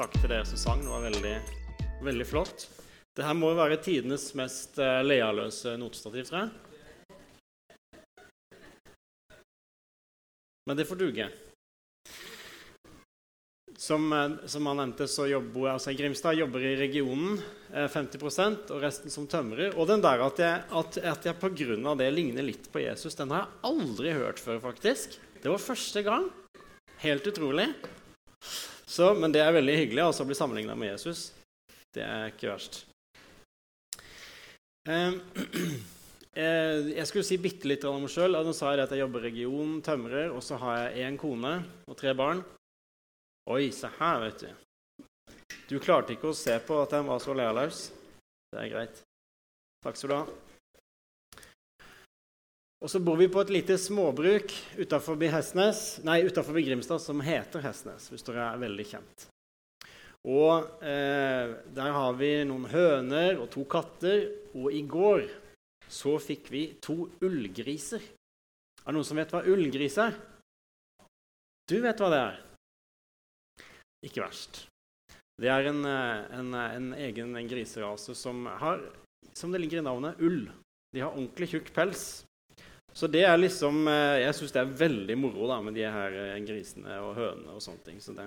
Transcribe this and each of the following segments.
takk til dere som sang. Det var veldig, veldig flott. Det her må jo være tidenes mest uh, lealøse notestativ, tror jeg. Men det får duge. Som, eh, som han nevnte, så jobber altså Grimstad jobber i regionen eh, 50% og resten som tømrer. Og den der at jeg, at, at jeg pga. det ligner litt på Jesus, den har jeg aldri hørt før, faktisk. Det var første gang. Helt utrolig. Så, men det er veldig hyggelig også å bli sammenligna med Jesus. Det er ikke verst. Ehm, eh, jeg skulle si bitte litt om meg sjøl. Nå sa jeg at jeg jobber i region, tømrer, og så har jeg én kone og tre barn. Oi, se her, vet du. Du klarte ikke å se på at jeg var så lealaus. Det er greit. Takk skal du ha. Og så bor vi på et lite småbruk utafor Grimstad som heter Hestnes, hvis dere er veldig kjent. Og eh, Der har vi noen høner og to katter. Og i går så fikk vi to ullgriser. Er det noen som vet hva ullgris er? Du vet hva det er. Ikke verst. Det er en, eh, en, eh, en egen griserase som har, som det ligger i navnet, ull. De har ordentlig tjukk pels. Så det er liksom eh, Jeg syns det er veldig moro da, med de her grisene og hønene og sånne ting. Så det.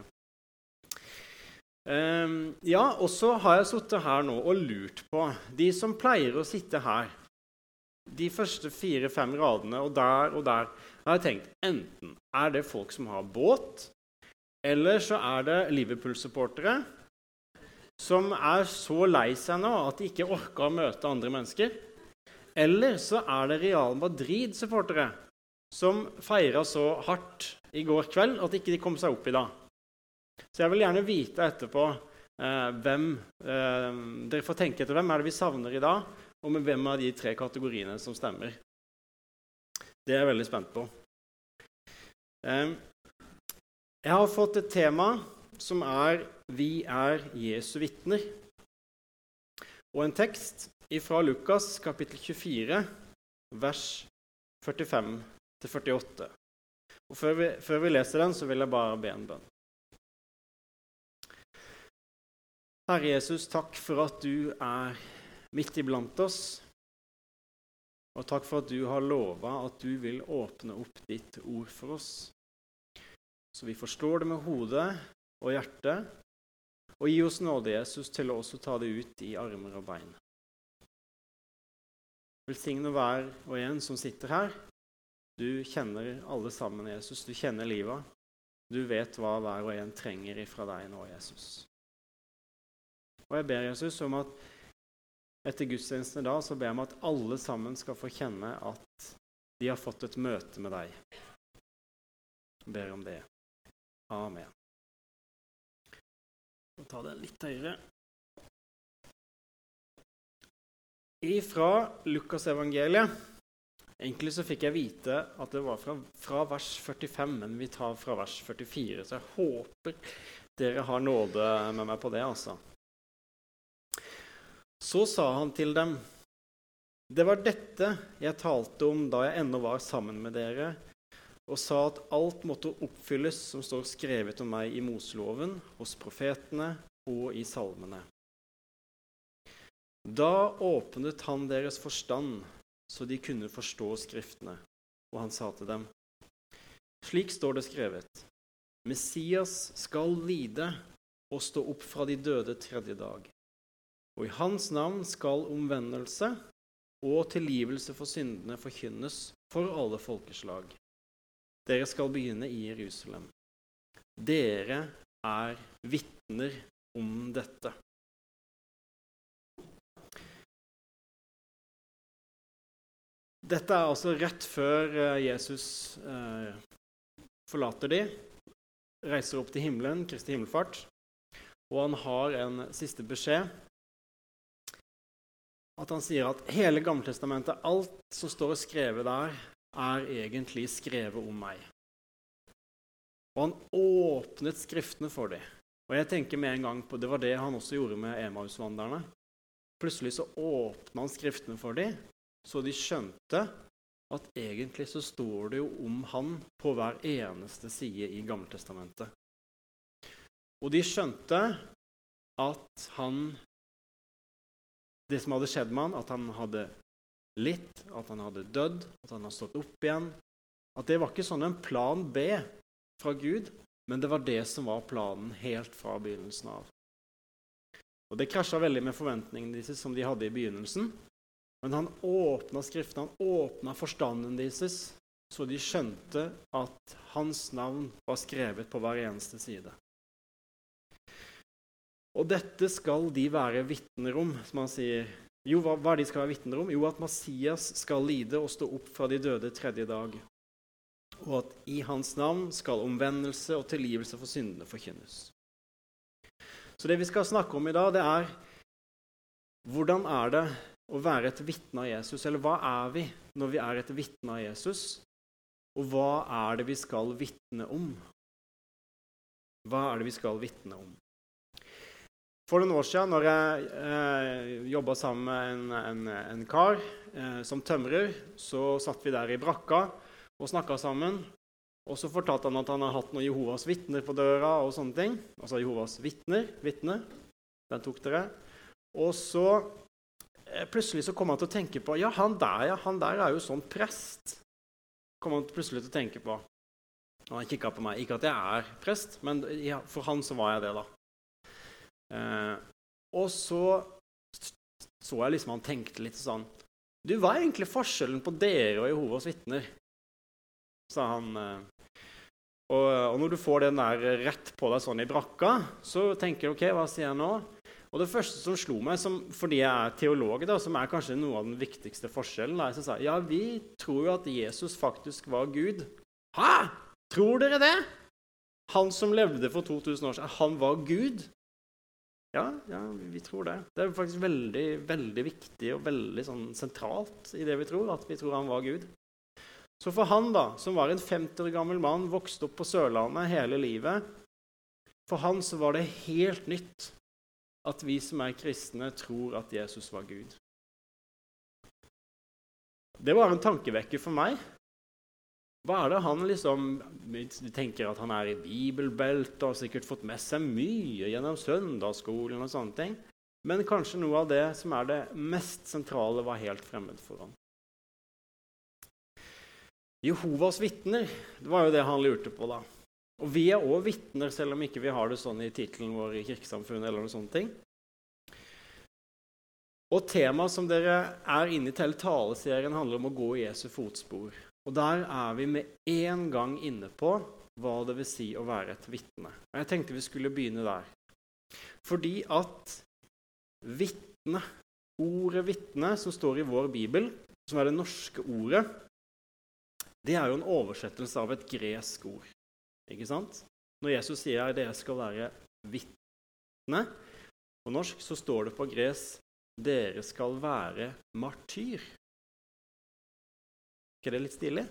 Um, ja, og så har jeg sittet her nå og lurt på De som pleier å sitte her, de første fire-fem radene og der og der, har jeg tenkt enten er det folk som har båt, eller så er det Liverpool-supportere som er så lei seg nå at de ikke orker å møte andre mennesker. Eller så er det Real Madrid-supportere som feira så hardt i går kveld at ikke de kom seg opp i dag. Så jeg vil gjerne vite etterpå eh, hvem eh, Dere får tenke etter hvem er det vi savner i dag, og med hvem av de tre kategoriene som stemmer. Det er jeg veldig spent på. Eh, jeg har fått et tema som er 'Vi er Jesu vitner', og en tekst fra Lukas kapittel 24, vers 45-48. Og før vi, før vi leser den, så vil jeg bare be en bønn. Herre Jesus, takk for at du er midt iblant oss. Og takk for at du har lova at du vil åpne opp ditt ord for oss så vi forstår det med hodet og hjertet. Og gi oss nåde, Jesus, til å også ta det ut i armer og bein. Velsigne hver og en som sitter her. Du kjenner alle sammen, Jesus. Du kjenner livet. Du vet hva hver og en trenger ifra deg nå, Jesus. Og jeg ber Jesus om at etter gudstjenesten i dag så ber jeg om at alle sammen skal få kjenne at de har fått et møte med deg. Jeg ber om det. Amen. Jeg ta det litt høyere. Ifra Lukasevangeliet Egentlig så fikk jeg vite at det var fra, fra, vers 45, men vi tar fra vers 44. Så jeg håper dere har nåde med meg på det, altså. Så sa han til dem, det var dette jeg talte om da jeg ennå var sammen med dere og sa at alt måtte oppfylles som står skrevet om meg i Moseloven, hos profetene og i salmene. Da åpnet han deres forstand, så de kunne forstå Skriftene, og han sa til dem.: Slik står det skrevet. Messias skal lide og stå opp fra de døde tredje dag. Og i hans navn skal omvendelse og tilgivelse for syndene forkynnes for alle folkeslag. Dere skal begynne i Jerusalem. Dere er vitner om dette. Dette er altså rett før eh, Jesus eh, forlater de, reiser opp til himmelen, Kristi himmelfart, og han har en siste beskjed. At han sier at hele Gammeltestamentet, alt som står skrevet der, er egentlig skrevet om meg. Og han åpnet Skriftene for dem. Og jeg tenker med en gang på, Det var det han også gjorde med Emausvandrerne. Plutselig så åpna han Skriftene for dem, så de skjønte at egentlig så står det jo om han på hver eneste side i Gammeltestamentet. Og de skjønte at han Det som hadde skjedd med han, at han hadde litt, at han hadde dødd, at han hadde stått opp igjen At det var ikke sånn en plan B fra Gud, men det var det som var planen helt fra begynnelsen av. Og Det krasja veldig med forventningene disse som de hadde i begynnelsen. Men han åpna Skriften, han åpna forstanden deres, så de skjønte at hans navn var skrevet på hver eneste side. Og dette skal de være vitner om, som han sier. Jo, hva, hva de skal være vitner om? Jo, at Messias skal lide og stå opp fra de døde tredje dag. Og at i hans navn skal omvendelse og tilgivelse for syndene forkynnes. Så det vi skal snakke om i dag, det er hvordan er det å være et vitne av Jesus? Eller hva er vi når vi er et vitne av Jesus? Og hva er det vi skal vitne om? Hva er det vi skal vitne om? For noen år siden, når jeg eh, jobba sammen med en, en, en kar eh, som tømrer, så satt vi der i brakka og snakka sammen. Og så fortalte han at han har hatt noen Jehovas vitner på døra. og sånne ting. Altså Jehovas vitner. Vitne. Den tok dere. Og så plutselig så kom han til å tenke på Ja, han der, ja, han der er jo sånn prest. kom han plutselig til å tenke på. Og han kikka på meg. Ikke at jeg er prest, men for han så var jeg det, da. Eh, og så så jeg liksom han tenkte litt sånn Du, hva er egentlig forskjellen på dere og Jehovas vitner? sa han. Eh. Og, og, når du får den der rett på deg sånn i brakka, så tenker du OK, hva sier jeg nå? Og det første som slo meg, som, fordi jeg er teolog, da, som er kanskje noe av den viktigste forskjellen, da, så sa ja, vi tror jo at Jesus faktisk var Gud. Hæ? Tror dere det? Han som levde for 2000 år siden, han var Gud? Ja, ja, vi tror det. Det er faktisk veldig, veldig viktig og veldig sånn sentralt i det vi tror, at vi tror han var Gud. Så for han, da, som var en 50 år gammel mann, vokste opp på Sørlandet hele livet For han så var det helt nytt at vi som er kristne, tror at Jesus var Gud. Det var en tankevekker for meg. Hva er det han liksom Du tenker at han er i bibelbeltet og har sikkert fått med seg mye gjennom søndagsskolen og sånne ting. Men kanskje noe av det som er det mest sentrale, var helt fremmed for ham. Jehovas vitner, det var jo det han lurte på, da. Og vi er òg vitner, selv om ikke vi har det sånn i tittelen vår i Kirkesamfunnet. eller noen sånne ting. Og Temaet som dere er inne i til taleserien, handler om å gå i Jesu fotspor. Og der er vi med en gang inne på hva det vil si å være et vitne. Og Jeg tenkte vi skulle begynne der. Fordi at vitne, ordet vitne, som står i vår bibel, som er det norske ordet, det er jo en oversettelse av et gresk ord. Ikke sant? Når Jesus sier at dere skal være vitne På norsk så står det på gres dere skal være martyr ikke det litt stilig?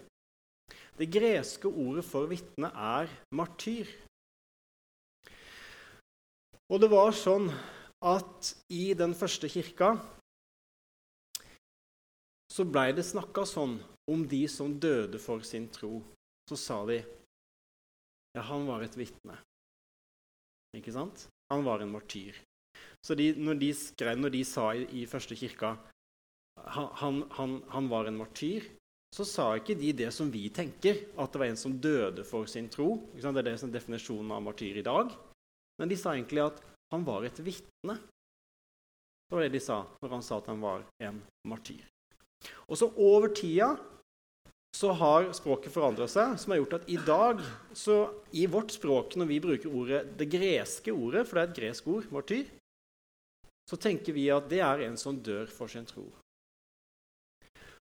Det greske ordet for vitne er martyr. Og det var sånn at i den første kirka så blei det snakka sånn om de som døde for sin tro. Så sa de ja, han var et vitne. Ikke sant? Han var en martyr. Så de, når, de skrev, når, de sa i, i første kirka han, han, han var en martyr, så sa ikke de det som vi tenker, at det var en som døde for sin tro. Det er det som er definisjonen av martyr i dag. Men de sa egentlig at han var et vitne. Det var det de sa når han sa at han var en martyr. Og så over tida så har språket forandra seg, som har gjort at i dag, så i vårt språk, når vi bruker ordet, det greske ordet, for det er et gresk ord, martyr, så tenker vi at det er en som dør for sin tro.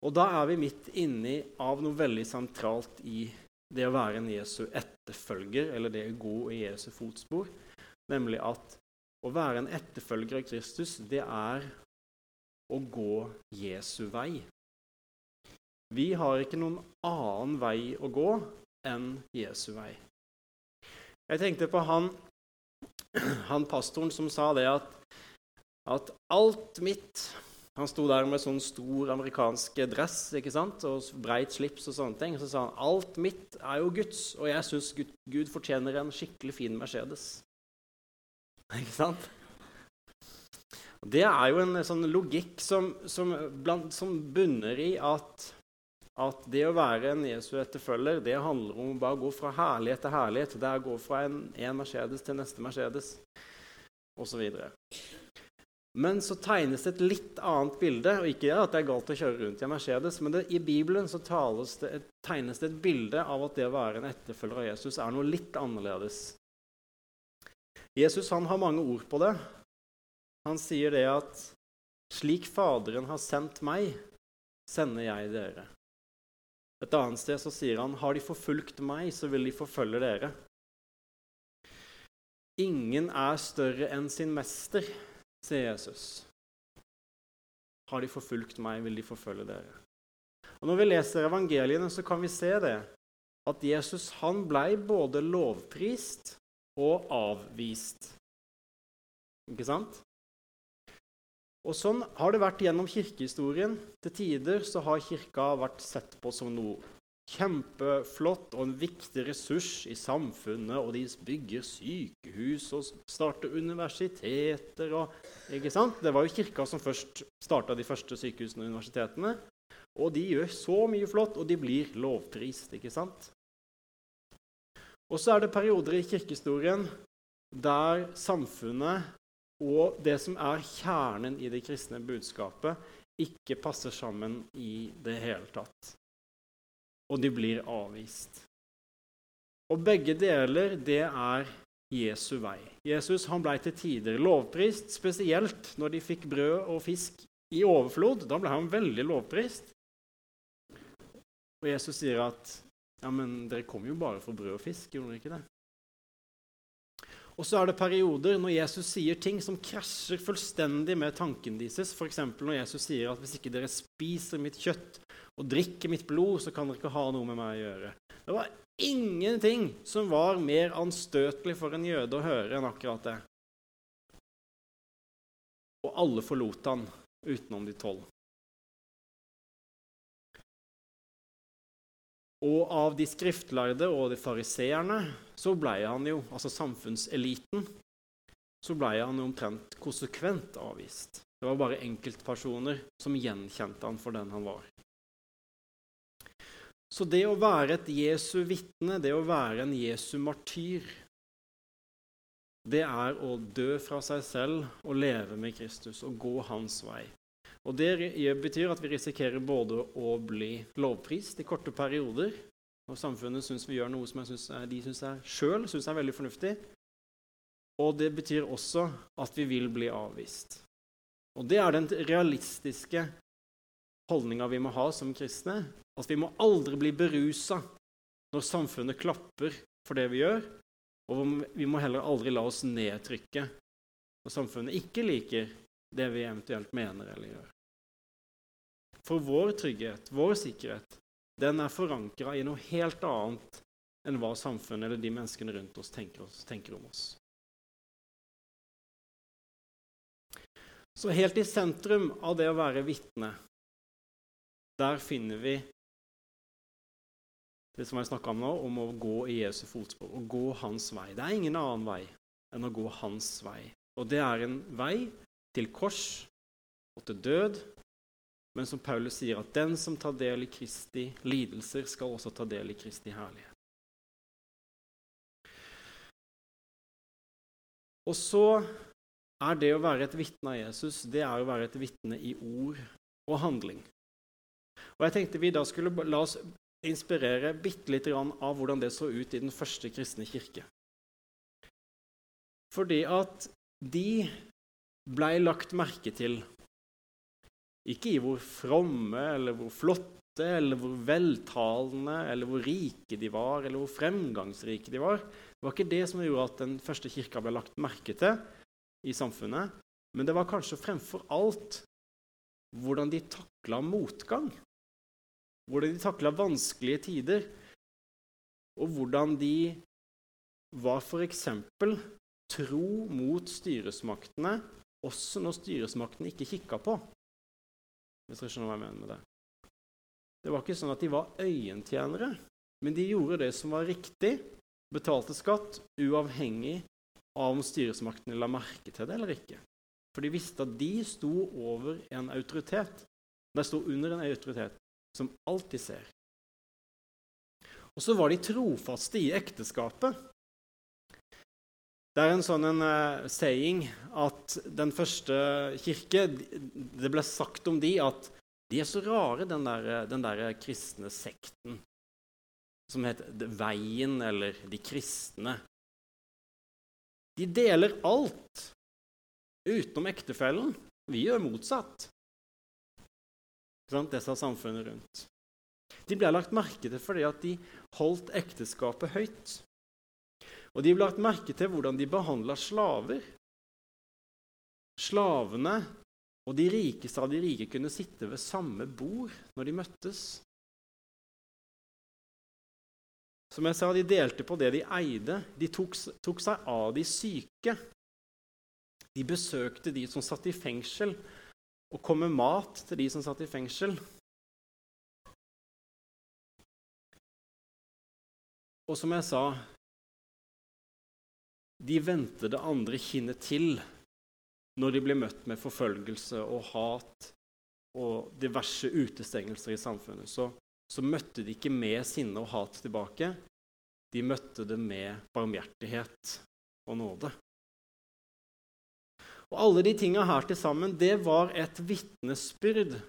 Og da er vi midt inni av noe veldig sentralt i det å være en Jesu etterfølger, eller det å gå i Jesu fotspor, nemlig at å være en etterfølger av Kristus, det er å gå Jesu vei. Vi har ikke noen annen vei å gå enn Jesu vei. Jeg tenkte på han, han pastoren som sa det at, at alt mitt han sto der med sånn stor amerikansk dress ikke sant? og breit slips og sånne ting. Og så sa han alt mitt er jo Guds, og jeg syns Gud, Gud, fortjener en skikkelig fin Mercedes. Ikke sant? Det er jo en sånn logikk som, som, som bunner i at, at, det å være en Jesu etterfølger, det handler om å bare gå fra herlighet til herlighet. Det er å gå fra en, en Mercedes til neste Mercedes, osv. Men så tegnes det et litt annet bilde. og Ikke at det er galt å kjøre rundt i en Mercedes, men det, i Bibelen så det, tegnes det et bilde av at det å være en etterfølger av Jesus er noe litt annerledes. Jesus han har mange ord på det. Han sier det at slik Faderen har sendt meg, sender jeg dere. Et annet sted så sier han har de forfulgt meg, så vil de forfølge dere. Ingen er større enn sin mester, sier Jesus. Har de forfulgt meg, vil de forfølge dere. Og Når vi leser evangeliene, så kan vi se det, at Jesus han blei både lovprist og avvist. Ikke sant? Og Sånn har det vært gjennom kirkehistorien. Til tider så har kirka vært sett på som noe kjempeflott og en viktig ressurs i samfunnet. Og de bygger sykehus og starter universiteter. Og, ikke sant? Det var jo kirka som først starta de første sykehusene og universitetene. Og de gjør så mye flott, og de blir lovprist. ikke sant? Og så er det perioder i kirkehistorien der samfunnet og det som er kjernen i det kristne budskapet, ikke passer sammen i det hele tatt. Og de blir avvist. Og begge deler, det er Jesu vei. Jesus han ble til tider lovprist, spesielt når de fikk brød og fisk i overflod. Da ble han veldig lovprist. Og Jesus sier at ja, men dere kom jo bare for brød og fisk, gjorde dere ikke det? Og så er det perioder når Jesus sier ting som krasjer fullstendig med tanken deres. F.eks. når Jesus sier at hvis ikke dere spiser mitt kjøtt og drikker mitt blod, så kan dere ikke ha noe med meg å gjøre. Det var ingenting som var mer anstøtelig for en jøde å høre enn akkurat det. Og alle forlot han utenom de tolv. Og av de skriftlærde og de fariseerne så ble han jo, altså samfunnseliten, så ble han jo omtrent konsekvent avvist. Det var bare enkeltpersoner som gjenkjente han for den han var. Så det å være et Jesu vitne, det å være en Jesu martyr, det er å dø fra seg selv og leve med Kristus og gå hans vei. Og Det betyr at vi risikerer både å bli lovprist i korte perioder, og samfunnet syns vi gjør noe som synes er, de syns er sjøl syns er veldig fornuftig. Og det betyr også at vi vil bli avvist. Og det er den realistiske holdninga vi må ha som kristne. At vi må aldri bli berusa når samfunnet klapper for det vi gjør. Og vi må heller aldri la oss nedtrykke når samfunnet ikke liker det vi eventuelt mener eller gjør. For vår trygghet, vår sikkerhet, den er forankra i noe helt annet enn hva samfunnet eller de menneskene rundt oss tenker, oss, tenker om oss. Så helt i sentrum av det å være vitne, der finner vi det som jeg snakka om nå, om å gå i Jesu fotspor, å gå hans vei. Det er ingen annen vei enn å gå hans vei. Og det er en vei til kors og til død, men som Paulus sier, at den som tar del i Kristi lidelser, skal også ta del i Kristi herlighet. Og så er det å være et vitne av Jesus, det er å være et vitne i ord og handling. Og jeg tenkte vi da skulle la oss inspirere bitte litt av hvordan det så ut i den første kristne kirke. Fordi at de blei lagt merke til. Ikke i hvor fromme eller hvor flotte eller hvor veltalende eller hvor rike de var, eller hvor fremgangsrike de var. Det var ikke det som gjorde at den første kirka ble lagt merke til i samfunnet. Men det var kanskje fremfor alt hvordan de takla motgang. Hvordan de takla vanskelige tider. Og hvordan de var f.eks. tro mot styresmaktene også når styresmaktene ikke kikka på. Hvis dere skjønner hva jeg mener med det. Det var ikke sånn at de var øyentjenere, men de gjorde det som var riktig, betalte skatt uavhengig av om styresmaktene la merke til det eller ikke. For de visste at de sto over en autoritet. De sto under en autoritet som alltid ser. Og så var de trofaste i ekteskapet. Det er en sånn en, uh, saying at den første kirke Det ble sagt om de at de er så rare, den der, den der kristne sekten som heter Veien eller De kristne. De deler alt utenom ektefellen. Vi gjør motsatt. Det sa samfunnet rundt. De ble lagt merke til fordi at de holdt ekteskapet høyt. Og de ble lagt merke til hvordan de behandla slaver. Slavene og de rikeste av de rike kunne sitte ved samme bord når de møttes. Som jeg sa, De delte på det de eide. De tok, tok seg av de syke. De besøkte de som satt i fengsel, og kom med mat til de som satt i fengsel. Og som jeg sa De vendte det andre kinnet til når de ble møtt med forfølgelse og hat og diverse utestengelser i samfunnet. Så, så møtte de ikke med sinne og hat tilbake. De møtte det med barmhjertighet og nåde. Og Alle de tinga her til sammen, det var et vitnesbyrd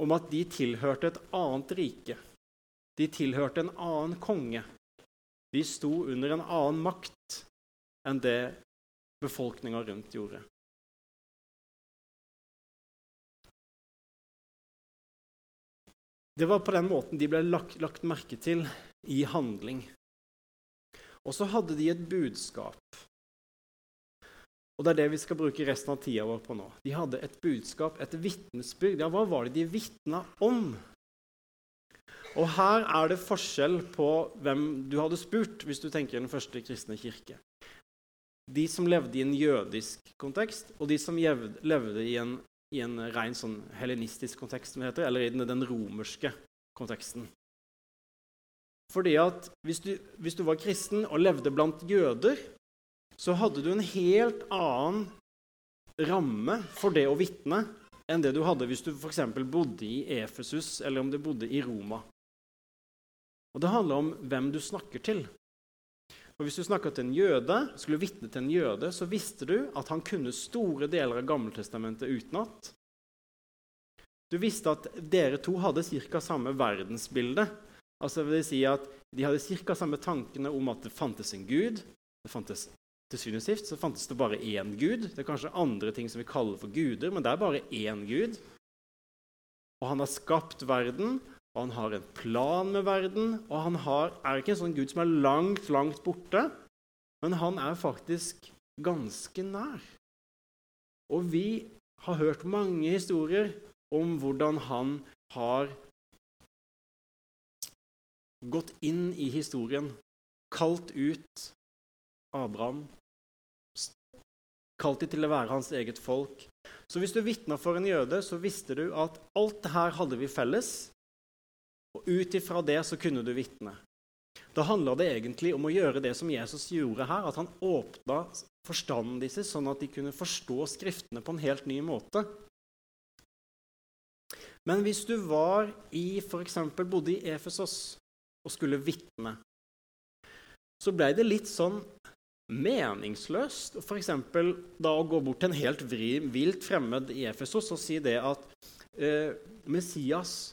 om at de tilhørte et annet rike. De tilhørte en annen konge. De sto under en annen makt enn det befolkninga rundt gjorde. Det var på den måten de ble lagt, lagt merke til i handling. Og så hadde de et budskap. Og det er det vi skal bruke resten av tida vår på nå. De hadde et budskap, et vitnesbyrd. Ja, hva var det de vitna om? Og her er det forskjell på hvem du hadde spurt, hvis du tenker den første kristne kirke. De som levde i en jødisk kontekst, og de som levde i en, i en ren sånn helenistisk kontekst, som det heter, eller i den, den romerske konteksten. Fordi at hvis du, hvis du var kristen og levde blant jøder, så hadde du en helt annen ramme for det å vitne enn det du hadde hvis du f.eks. bodde i Efesus eller om du bodde i Roma. Og Det handler om hvem du snakker til. Og Hvis du snakka til en jøde, skulle vitne til en jøde, så visste du at han kunne store deler av Gammeltestamentet utenat. Du visste at dere to hadde ca. samme verdensbilde. Altså vil si at De hadde ca. samme tankene om at det fantes en gud. Det fantes, til syvende og sist så fantes det bare én gud. Det er kanskje andre ting som vi kaller for guder, men det er bare én gud. Og han har skapt verden, og han har en plan med verden. Og han har, er ikke en sånn Gud som er langt, langt borte, men han er faktisk ganske nær. Og vi har hørt mange historier om hvordan han har gått inn i historien, kalt ut Abraham, kalt dem til å være hans eget folk. Så hvis du vitna for en jøde, så visste du at alt det her hadde vi felles. Og ut ifra det så kunne du vitne. Da handla det egentlig om å gjøre det som Jesus gjorde her, at han åpna forstanden deres, sånn at de kunne forstå Skriftene på en helt ny måte. Men hvis du var i f.eks. bodde i Efesos og skulle vitne, så ble det litt sånn meningsløst f.eks. da å gå bort til en helt vilt fremmed i Efesos og si det at eh, Messias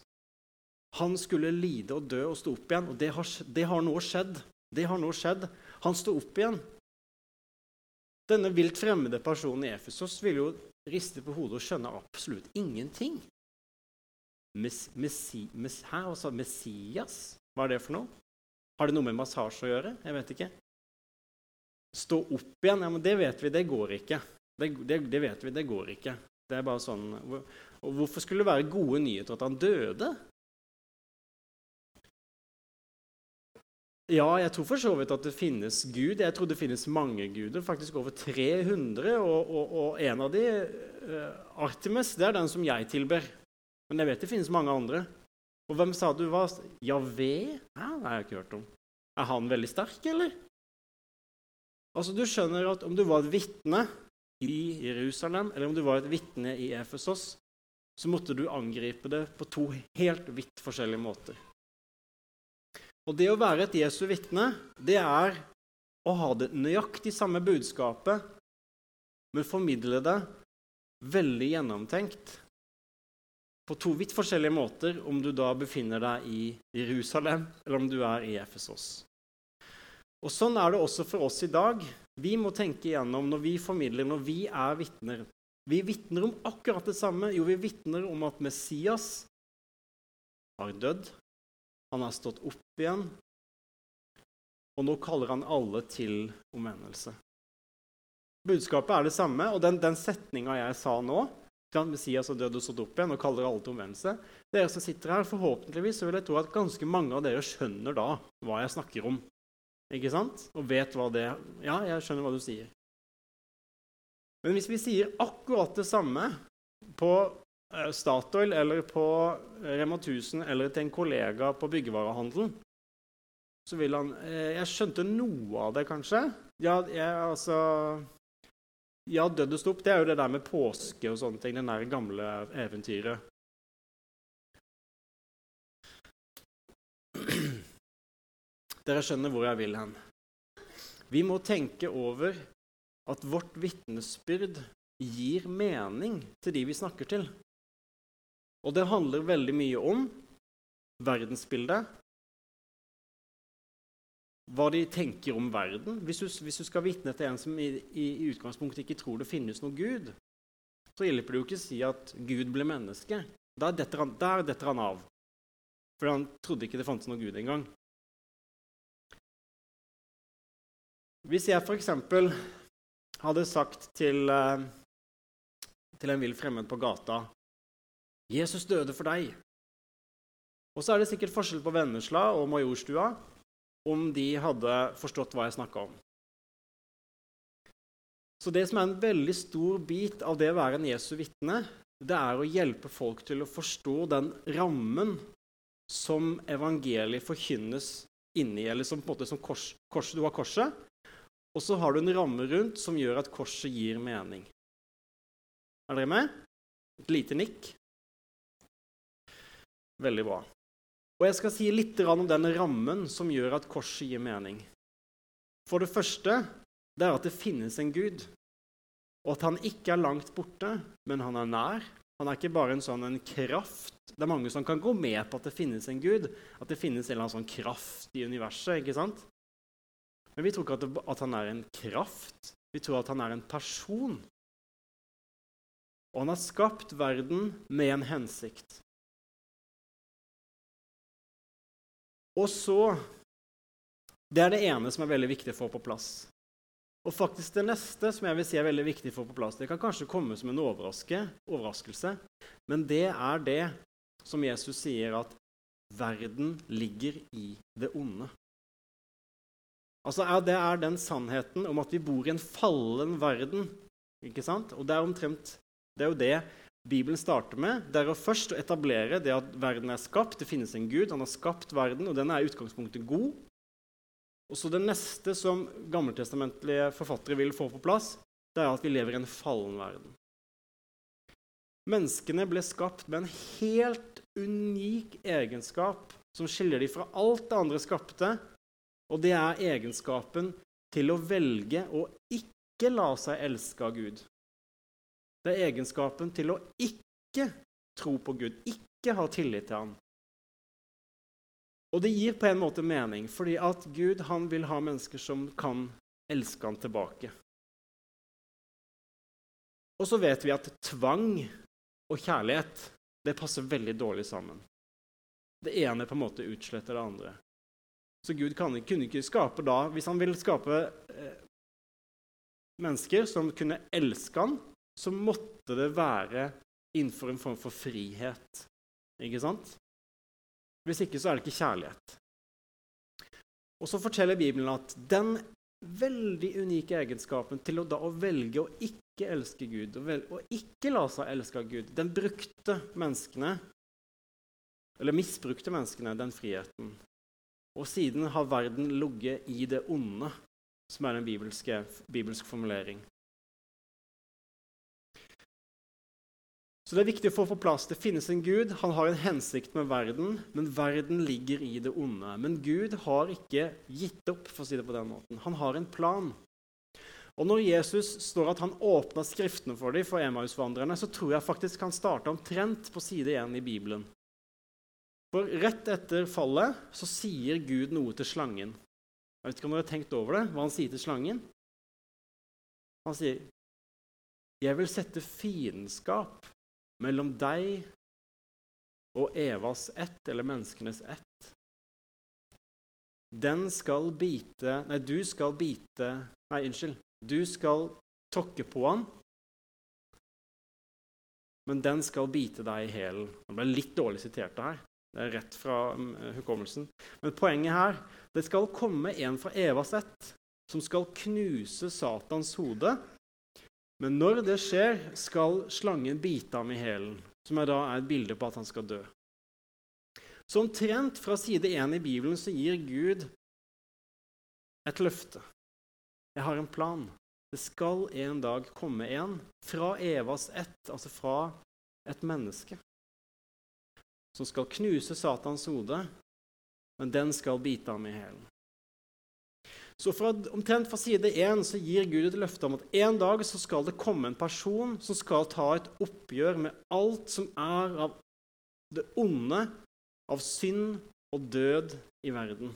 han skulle lide og dø og stå opp igjen. Og det har, det har nå skjedd. Det har nå skjedd. Han sto opp igjen. Denne vilt fremmede personen i Efesos ville jo riste på hodet og skjønne absolutt ingenting. Mes, messi, mes, hæ, altså, Messias? Hva er det for noe? Har det noe med massasje å gjøre? Jeg vet ikke. Stå opp igjen? Ja, men det vet vi, det går ikke. Det, det, det vet vi, det går ikke. Det er bare sånn, Hvorfor skulle det være gode nyheter at han døde? Ja, jeg tror for så vidt at det finnes Gud. Jeg tror det finnes mange guder, faktisk over 300. Og, og, og en av de, uh, Artemis, det er den som jeg tilber. Men jeg vet det finnes mange andre. Og hvem sa du var Javé? Ja, det har jeg ikke hørt om. Er han veldig sterk, eller? Altså, du skjønner at om du var et vitne i Jerusalem, eller om du var et vitne i Efesos, så måtte du angripe det på to helt vidt forskjellige måter. Og det å være et Jesu vitne, det er å ha det nøyaktig samme budskapet, men formidle det veldig gjennomtenkt på to vidt forskjellige måter om du da befinner deg i Jerusalem eller om du er i Efesos. Og Sånn er det også for oss i dag. Vi må tenke igjennom når vi formidler, når vi er vitner. Vi vitner om akkurat det samme. Jo, vi vitner om at Messias har dødd. Han har stått opp igjen. Og nå kaller han alle til omvendelse. Budskapet er det samme, og den, den setninga jeg sa nå Messias har dødd og stått opp igjen og kaller alle til omvendelse. Dere som sitter her, Forhåpentligvis så vil jeg tro at ganske mange av dere skjønner da hva jeg snakker om ikke sant? Og vet hva det er. Ja, jeg skjønner hva du sier. Men hvis vi sier akkurat det samme på Statoil eller på Rema 1000 eller til en kollega på byggevarehandelen, så vil han eh, Jeg skjønte noe av det, kanskje. Ja, jeg, altså Ja, dødd og stopp, det er jo det der med påske og sånne ting. Den der gamle eventyret. Dere skjønner hvor jeg vil hen. Vi må tenke over at vårt vitnesbyrd gir mening til de vi snakker til. Og det handler veldig mye om verdensbildet. Hva de tenker om verden. Hvis du, hvis du skal vitne til en som i, i, i, utgangspunktet ikke tror det finnes noe Gud, så hjelper det jo ikke å si at Gud ble menneske. Der detter han, der detter han av. For han trodde ikke det fantes noe Gud engang. Hvis jeg f.eks. hadde sagt til, eh, til en vill fremmed på gata 'Jesus døde for deg', og så er det sikkert forskjell på Vennesla og Majorstua om de hadde forstått hva jeg snakka om. Så det som er en veldig stor bit av det å være en Jesu vitne, det er å hjelpe folk til å forstå den rammen som evangeliet forkynnes inni, eller som på en måte som kors, kors, du har korset, og så har du en ramme rundt som gjør at korset gir mening. Er dere med? Et lite nikk. Veldig bra. Og jeg skal si litt om den rammen som gjør at korset gir mening. For det første det er at det finnes en Gud, og at han ikke er langt borte, men han er nær. Han er ikke bare en sånn en kraft. Det er mange som kan gå med på at det finnes en Gud, at det finnes en eller annen sånn kraft i universet. ikke sant? Men vi tror ikke at, det, at han er en kraft. Vi tror at han er en person. Og han har skapt verden med en hensikt. Og så Det er det ene som er veldig viktig å få på plass. Og faktisk det neste som jeg vil si er veldig viktig å få på plass, det kan kanskje komme som en overraskelse, men det er det som Jesus sier at verden ligger i det onde. Altså, Det er den sannheten om at vi bor i en fallen verden. ikke sant? Og det er omtrent det er jo det Bibelen starter med. Det er å først etablere det at verden er skapt. Det finnes en Gud, han har skapt verden, og den er i utgangspunktet god. Og så Det neste som gammeltestamentlige forfattere vil få på plass, det er at vi lever i en fallen verden. Menneskene ble skapt med en helt unik egenskap som skiller dem fra alt det andre skapte, og det er egenskapen til å velge å ikke la seg elske av Gud. Det er egenskapen til å ikke tro på Gud, ikke ha tillit til ham. Og det gir på en måte mening, fordi at Gud han vil ha mennesker som kan elske ham tilbake. Og så vet vi at tvang og kjærlighet det passer veldig dårlig sammen. Det ene på en måte utsletter det andre. Så Gud kan, kunne ikke skape da Hvis han ville skape eh, mennesker som kunne elske han, så måtte det være innenfor en form for frihet. Ikke sant? Hvis ikke så er det ikke kjærlighet. Og så forteller Bibelen at den veldig unike egenskapen til å, da, å velge å ikke elske Gud, og, velge, og ikke la seg elske av Gud, den brukte menneskene, eller misbrukte menneskene, den friheten. Og siden har verden ligget i det onde. som er en bibelsk formulering. Så det er viktig å få plass. Det finnes en Gud, han har en hensikt med verden, men verden ligger i det onde. Men Gud har ikke gitt opp, for å si det på den måten. Han har en plan. Og Når Jesus står at han åpna Skriftene for dem, for Emausvandrerne, så tror jeg faktisk han starta omtrent på side 1 i Bibelen. For rett etter fallet så sier Gud noe til slangen. Jeg vet ikke om dere har tenkt over det, hva han sier til slangen? Han sier, 'Jeg vil sette fiendskap mellom deg og Evas ett, eller menneskenes ett. Den skal bite Nei, du skal bite Nei, unnskyld. Du skal tokke på han, men den skal bite deg i hælen. Det ble litt dårlig sitert her. Det er rett fra um, hukommelsen. Men poenget her det skal komme en fra Evas ett som skal knuse Satans hode men når det skjer, skal slangen bite ham i hælen, som er da er et bilde på at han skal dø. Så omtrent fra side 1 i Bibelen så gir Gud et løfte. Jeg har en plan. Det skal en dag komme en fra Evas ett, altså fra et menneske, som skal knuse Satans hode, men den skal bite ham i hælen. Så fra, omtrent fra side 1 så gir Gud et løfte om at en dag så skal det komme en person som skal ta et oppgjør med alt som er av det onde, av synd og død i verden.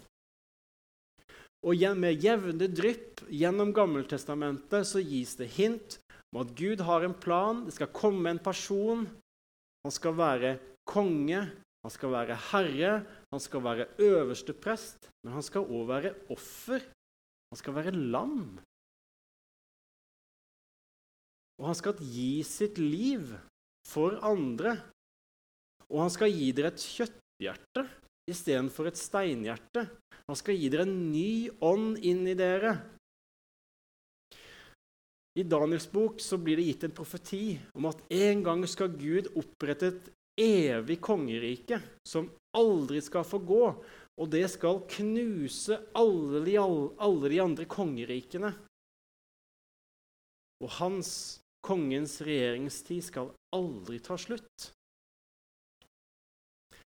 Og med jevne drypp gjennom Gammeltestamentet så gis det hint om at Gud har en plan. Det skal komme en person. Han skal være konge, han skal være herre, han skal være øverste prest, men han skal òg være offer han skal være lam. Og han skal gi sitt liv for andre. Og han skal gi dere et kjøtthjerte istedenfor et steinhjerte. Han skal gi dere en ny ånd inn i dere. I Daniels bok så blir det gitt en profeti om at en gang skal Gud opprette et evig kongerike som aldri skal få gå, og det skal knuse alle de, alle de andre kongerikene. Og hans, kongens regjeringstid, skal aldri ta slutt.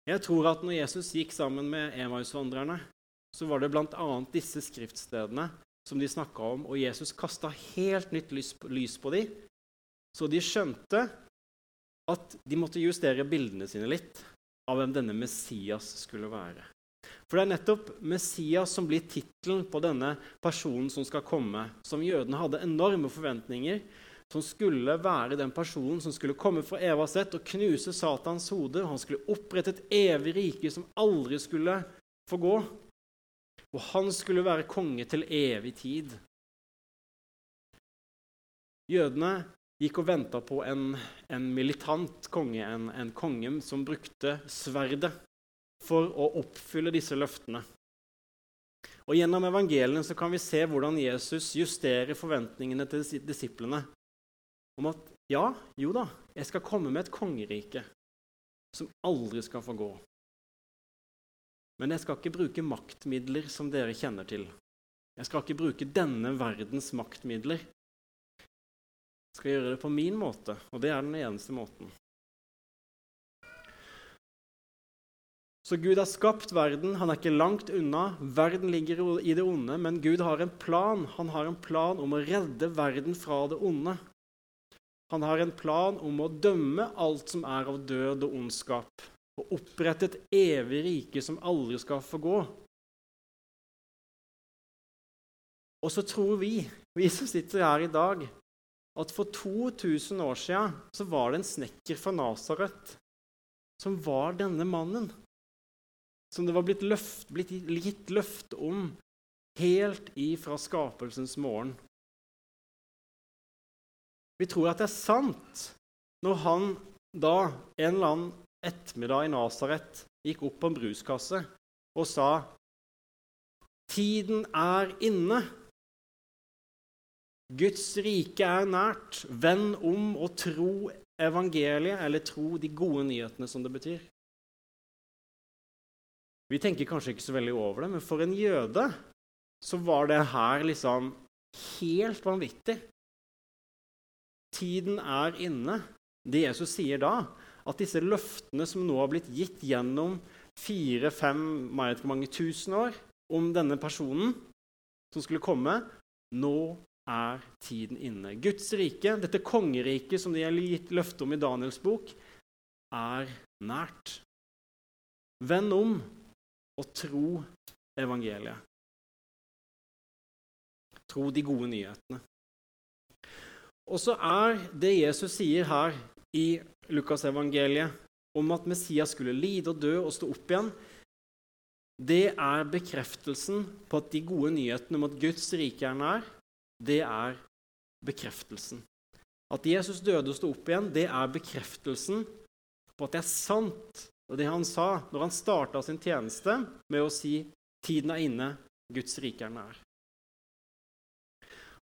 Jeg tror at når Jesus gikk sammen med Emausvandrerne, så var det bl.a. disse skriftstedene som de snakka om, og Jesus kasta helt nytt lys på, dem, så de skjønte at de måtte justere bildene sine litt av hvem denne Messias skulle være. For det er nettopp Messias som blir tittelen på denne personen som skal komme, som jødene hadde enorme forventninger, som skulle være den personen som skulle komme fra Evas ett og knuse Satans hode. Han skulle opprette et evig rike som aldri skulle få gå. Og han skulle være konge til evig tid. Jødene gikk og venta på en, en, militant konge, en, en konge som brukte sverdet for å oppfylle disse løftene. Og Gjennom evangeliene så kan vi se hvordan Jesus justerer forventningene til disiplene om at ja, jo da, jeg skal komme med et kongerike som aldri skal få gå. Men jeg skal ikke bruke maktmidler som dere kjenner til. Jeg skal ikke bruke denne verdens maktmidler. Jeg skal gjøre det på min måte, og det er den eneste måten. Så Gud har skapt verden, han er ikke langt unna. Verden ligger i det onde, men Gud har en plan. Han har en plan om å redde verden fra det onde. Han har en plan om å dømme alt som er av død og ondskap, og opprette et evig rike som aldri skal få gå. Og så tror vi, vi som sitter her i dag, at for 2000 år siden så var det en snekker fra Nasaret som var denne mannen som det var blitt, løft, blitt gitt løfte om helt ifra skapelsens morgen. Vi tror at det er sant når han da en eller annen ettermiddag i Nasaret gikk opp på en bruskasse og sa Tiden er inne. Guds rike er nært. Vend om og tro evangeliet, eller tro de gode nyhetene, som det betyr. Vi tenker kanskje ikke så veldig over det, men for en jøde så var det her liksom helt vanvittig. Tiden er inne. Det Jesus sier da, at disse løftene som nå har blitt gitt gjennom fire-fem mange tusen år om denne personen som skulle komme, nå er tiden inne. Guds rike, dette kongeriket som de har gitt løfte om i Daniels bok, er nært. Vend om og tro evangeliet. Tro de gode nyhetene. Og så er det Jesus sier her i Lukasevangeliet om at Messias skulle lide og dø og stå opp igjen, det er bekreftelsen på at de gode nyhetene om at Guds rike er nær, det er bekreftelsen. At Jesus døde og sto opp igjen, det er bekreftelsen på at det er sant. Og det han sa når han starta sin tjeneste med å si 'Tiden er inne, Guds rike er nær'.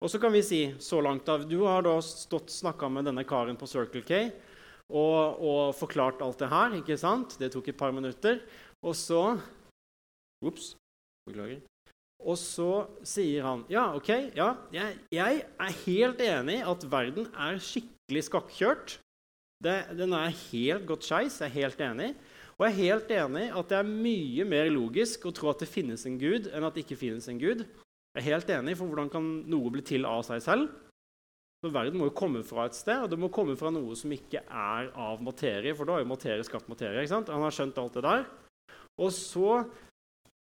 Og så kan vi si så langt av, Du har da stått snakka med denne karen på Circle K og, og, forklart alt det her. ikke sant? Det tok et par minutter. Og så Ops. Beklager. Og så sier han ja, OK, ja, jeg, jeg er helt enig at verden er skikkelig skakkjørt. Det, den er helt gått skeis. Jeg er helt enig. Og jeg er helt enig at det er mye mer logisk å tro at det finnes en gud, enn at det ikke finnes en gud. Jeg er helt enig, for hvordan kan noe bli til av seg selv? Så Verden må jo komme fra et sted, og det må komme fra noe som ikke er av materie. For da har jo materie skapt materie. ikke sant? Han har skjønt alt det der. Og så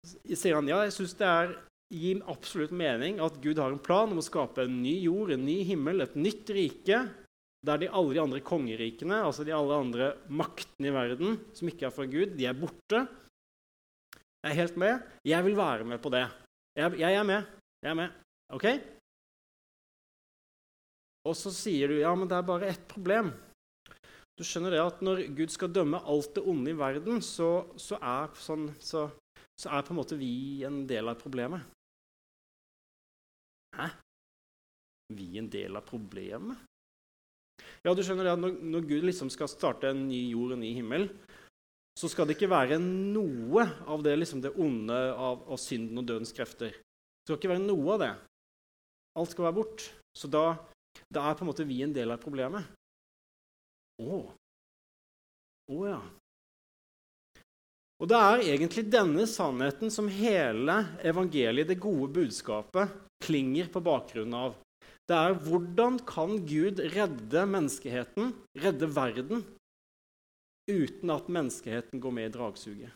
sier han ja, jeg syns det er gir absolutt mening at Gud har en plan om å skape en ny jord, en ny himmel, et nytt rike, der de alle de andre kongerikene, altså de alle andre maktene i verden som ikke er fra Gud, de er borte. Jeg er helt med. Jeg vil være med på det. Jeg, jeg er med. Jeg er med. OK? Og så sier du ja, men det er bare ett problem. Du skjønner det at Når Gud skal dømme alt det onde i verden, så, så, er, sånn, så, så er på en måte vi en del av problemet. Hæ? Vi en del av problemet? Ja, du skjønner det at når, når, Gud liksom skal starte en ny jord og en ny himmel, så skal det ikke være noe av det, liksom det onde av, av, synden og dødens krefter. Det skal ikke være noe av det. Alt skal være bort. Så da, da er på en måte vi en del av problemet. Å. Å ja. Og det er egentlig denne sannheten som hele evangeliet, det gode budskapet, klinger på bakgrunn av. Det er hvordan kan Gud redde menneskeheten, redde verden, uten at menneskeheten går med i dragsuget?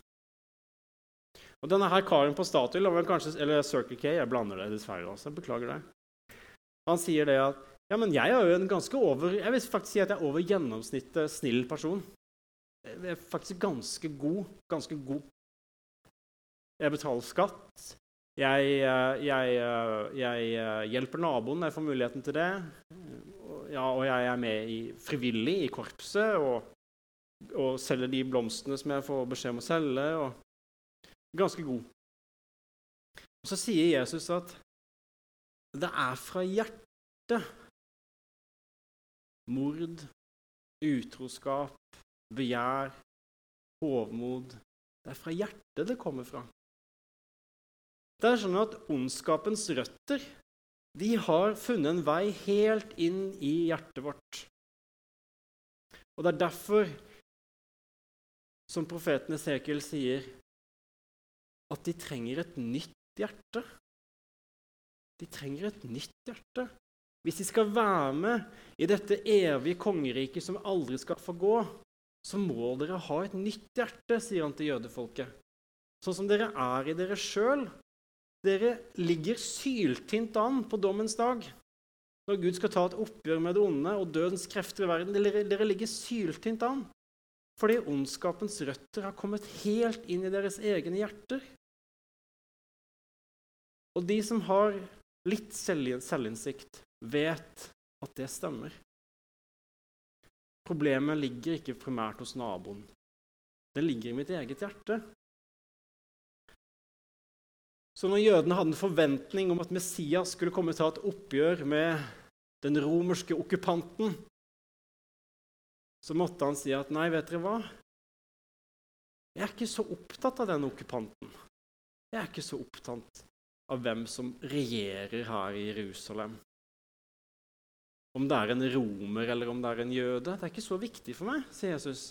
Og denne her karen på Statoil, eller Circle K Jeg blander det dessverre også. jeg Beklager det. Han sier det at ja, men jeg er jo en ganske over, jeg vil faktisk si at jeg er over gjennomsnittet snill person. Jeg er faktisk ganske god. Ganske god. Jeg betaler skatt. Jeg, eh, jeg, eh, jeg, eh, hjelper naboen når jeg får muligheten til det. Ja, og jeg er med i, frivillig i korpset og, og, selger de blomstene som jeg får beskjed om å selge. Og, ganske god. Og Så sier Jesus at det er fra hjertet mord, utroskap, begjær, hovmod Det er fra hjertet det kommer fra. Det er sånn at ondskapens røtter de har funnet en vei helt inn i hjertet vårt. Og det er derfor, som profeten Esekiel sier, at de trenger et nytt hjerte. De trenger et nytt hjerte. Hvis de skal være med i dette evige kongeriket som aldri skal få gå, så må dere ha et nytt hjerte, sier han til jødefolket. Sånn som dere er i dere sjøl. Dere ligger syltynt an på dommens dag. Når Gud skal ta et oppgjør med det onde og dødens krefter i verden. Dere, dere ligger syltynt an. Fordi ondskapens røtter har kommet helt inn i deres egne hjerter. Og de som har litt selvinnsikt, vet at det stemmer. Problemet ligger ikke primært hos naboen. Det ligger i mitt eget hjerte. Så når jødene hadde en forventning om at Messias skulle komme å ta et oppgjør med den romerske okkupanten, så måtte han si at nei, vet dere hva? Jeg er ikke så opptatt av den okkupanten. Jeg er ikke så opptatt av hvem som regjerer her i Jerusalem. Om det er en romer eller om det er en jøde, det er ikke så viktig for meg, sier Jesus.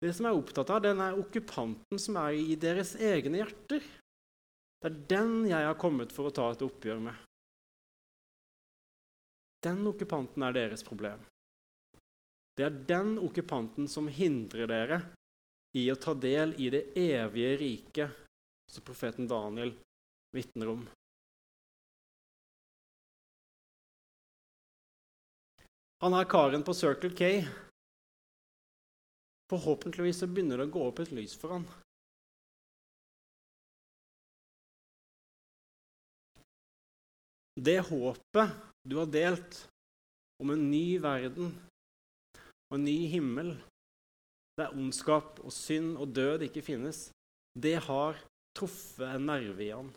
Det som jeg er opptatt av, den er okkupanten som er i deres egne hjerter. Det er den jeg har kommet for å ta et oppgjør med. Den okkupanten er deres problem. Det er den okkupanten som hindrer dere i å ta del i det evige riket som profeten Daniel vitner om. Han er karen på Circle K. Forhåpentligvis så begynner det å gå opp et lys for han. Det håpet du har delt om en ny verden og en ny himmel, der ondskap og synd og død ikke finnes, det har truffet en nerve i han.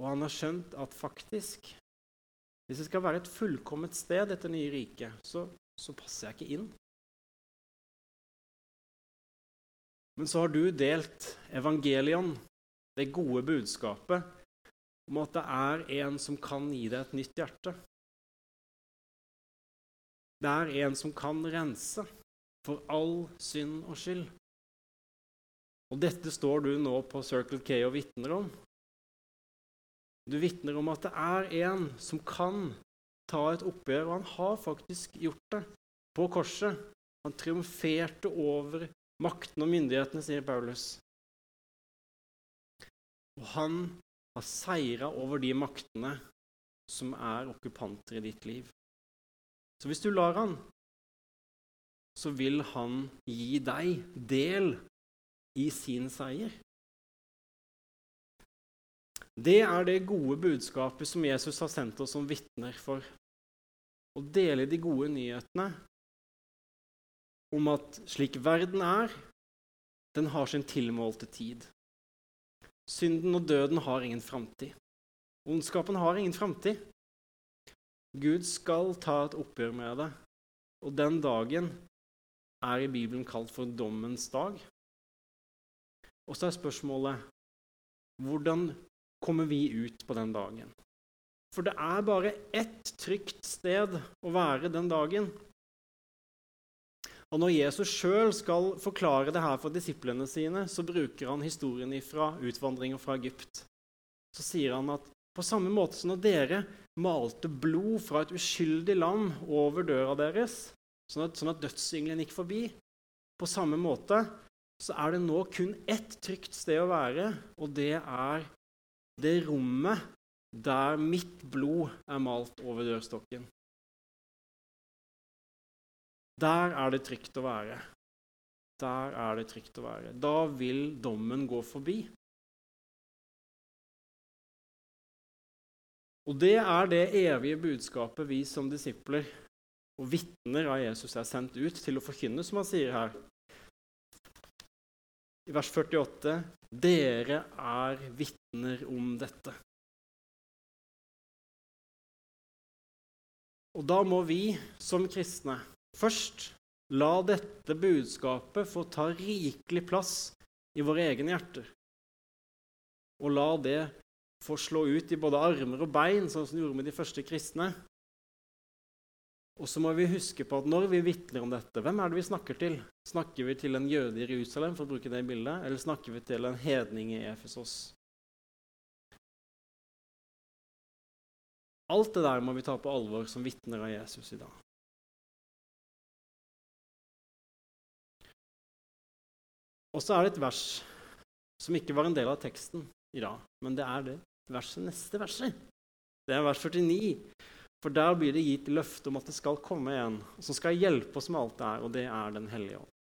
Og han har skjønt at faktisk, hvis det skal være et fullkomment sted, dette nye riket, så, så passer jeg ikke inn. Men så har du delt evangelion, det gode budskapet, om at det er en som kan gi deg et nytt hjerte. Det er en som kan rense for all synd og skyld. Og dette står du nå på Circle K og vitner om. Du vitner om at det er en som kan ta et oppgjør, og han har faktisk gjort det på korset. Han triumferte over makten og myndighetene, sier Paulus. Og han har seira over de maktene som er okkupanter i ditt liv. Så hvis du lar han, så vil han gi deg del i sin seier. Det er det gode budskapet som Jesus har sendt oss som vitner for. Å dele de gode nyhetene om at slik verden er, den har sin tilmålte tid. Synden og døden har ingen framtid. Ondskapen har ingen framtid. Gud skal ta et oppgjør med det, og den dagen er i Bibelen kalt for dommens dag. Og så er spørsmålet hvordan kommer vi ut på den dagen? For det er bare ett trygt sted å være den dagen. Og Når Jesus sjøl skal forklare det her for disiplene sine, så bruker han historien fra utvandringa fra Egypt. Så sier han at på samme måte som når dere malte blod fra et uskyldig lam over døra deres, sånn at, sånn at dødsengelen gikk forbi, på samme måte så er det nå kun ett trygt sted å være, og det er det rommet der mitt blod er malt over dørstokken. Der er det trygt å være. Der er det trygt å være. Da vil dommen gå forbi. Og det er det evige budskapet vi som disipler og vitner av Jesus er sendt ut til å forkynne, som han sier her i vers 48.: Dere er vitner om dette. Og da må vi som kristne først la dette budskapet få ta rikelig plass i våre egne hjerter. Og la det få slå ut i både armer og bein, sånn som det gjorde med de første kristne. Og så må vi huske på at når vi vitner om dette, hvem er det vi snakker til? Snakker vi til en jøde i Jerusalem, for å bruke det bildet, eller snakker vi til en hedning i Efesos? Alt det der må vi ta på alvor som vitner av Jesus i dag. Og så er det et vers som ikke var en del av teksten i dag, men det er det verset neste verset. Det er vers 49. For der blir det gitt løfte om at det skal komme en som skal hjelpe oss med alt det er, og det er Den hellige ånd.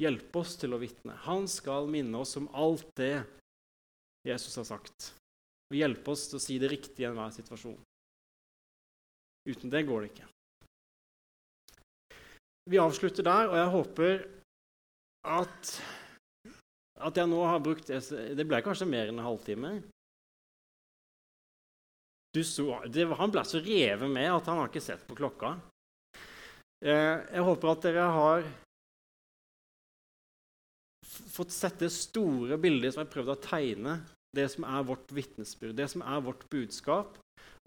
Hjelpe oss til å vitne. Han skal minne oss om alt det Jesus har sagt, og hjelpe oss til å si det riktige i enhver situasjon. Uten det går det ikke. Vi avslutter der, og jeg håper at, at jeg nå har brukt Det ble kanskje mer enn en halvtime. Så, det, han ble så revet med at han har ikke sett på klokka. Eh, jeg håper at dere har fått sett det store bildet som jeg har prøvd å tegne, det som er vårt vitnesbyrd, det som er vårt budskap.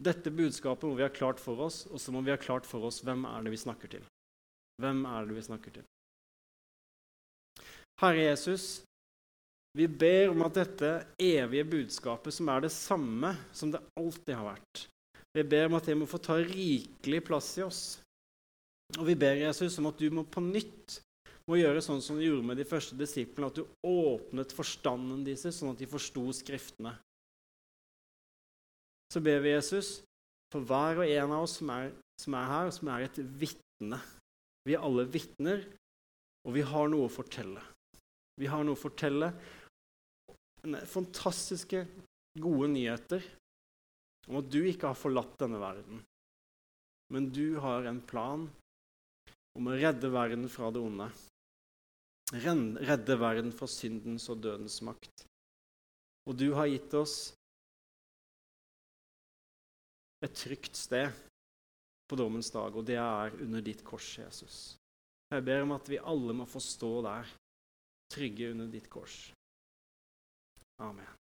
Dette budskapet må vi ha klart for oss, og så må vi ha klart for oss hvem er det vi snakker til. Hvem er det vi snakker til? Herre Jesus, vi ber om at dette evige budskapet, som er det samme som det alltid har vært, vi ber om at det må få ta rikelig plass i oss. Og vi ber Jesus om at du må på nytt må gjøre sånn som du gjorde med de første disiplene, at du åpnet forstanden deres, sånn at de forsto Skriftene. Så ber vi Jesus for hver og en av oss som er, som er her, som er et vitne. Vi er alle vitner, og vi har noe å fortelle. Vi har noe å fortelle. Fantastiske, gode nyheter om at du ikke har forlatt denne verden. Men du har en plan om å redde verden fra det onde. Redde verden fra syndens og dødens makt. Og du har gitt oss et trygt sted på dommens dag, og det er under ditt kors, Jesus. Jeg ber om at vi alle må få stå der, trygge under ditt kors. Amen.